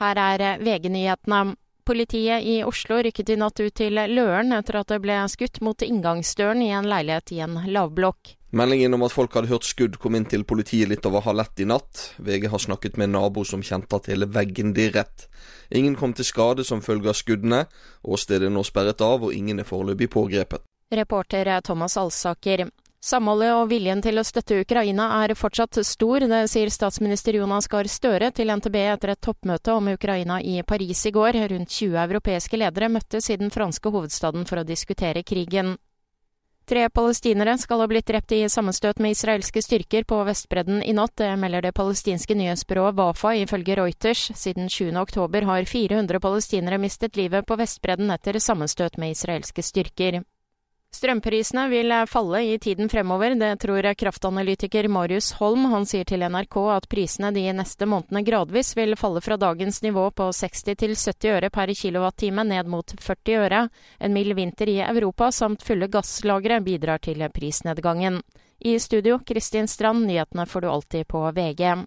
Her er VG-nyhetene. Politiet i Oslo rykket i natt ut til Løren etter at det ble skutt mot inngangsdøren i en leilighet i en lavblokk. Meldingen om at folk hadde hørt skudd kom inn til politiet litt over halv ett i natt. VG har snakket med en nabo som kjente at hele veggen dirret. Ingen kom til skade som følge av skuddene. Åstedet er nå sperret av, og ingen er foreløpig pågrepet. Reporter Thomas Alsaker. Samholdet og viljen til å støtte Ukraina er fortsatt stor, det sier statsminister Jonas Gahr Støre til NTB etter et toppmøte om Ukraina i Paris i går. Rundt 20 europeiske ledere møttes i den franske hovedstaden for å diskutere krigen. Tre palestinere skal ha blitt drept i sammenstøt med israelske styrker på Vestbredden i natt. Det melder det palestinske nyhetsbyrået Wafa ifølge Reuters. Siden 7. oktober har 400 palestinere mistet livet på Vestbredden etter sammenstøt med israelske styrker. Strømprisene vil falle i tiden fremover, det tror kraftanalytiker Marius Holm. Han sier til NRK at prisene de neste månedene gradvis vil falle fra dagens nivå på 60 til 70 øre per kilowattime ned mot 40 øre. En mild vinter i Europa samt fulle gasslagre bidrar til prisnedgangen. I studio, Kristin Strand, nyhetene får du alltid på VG.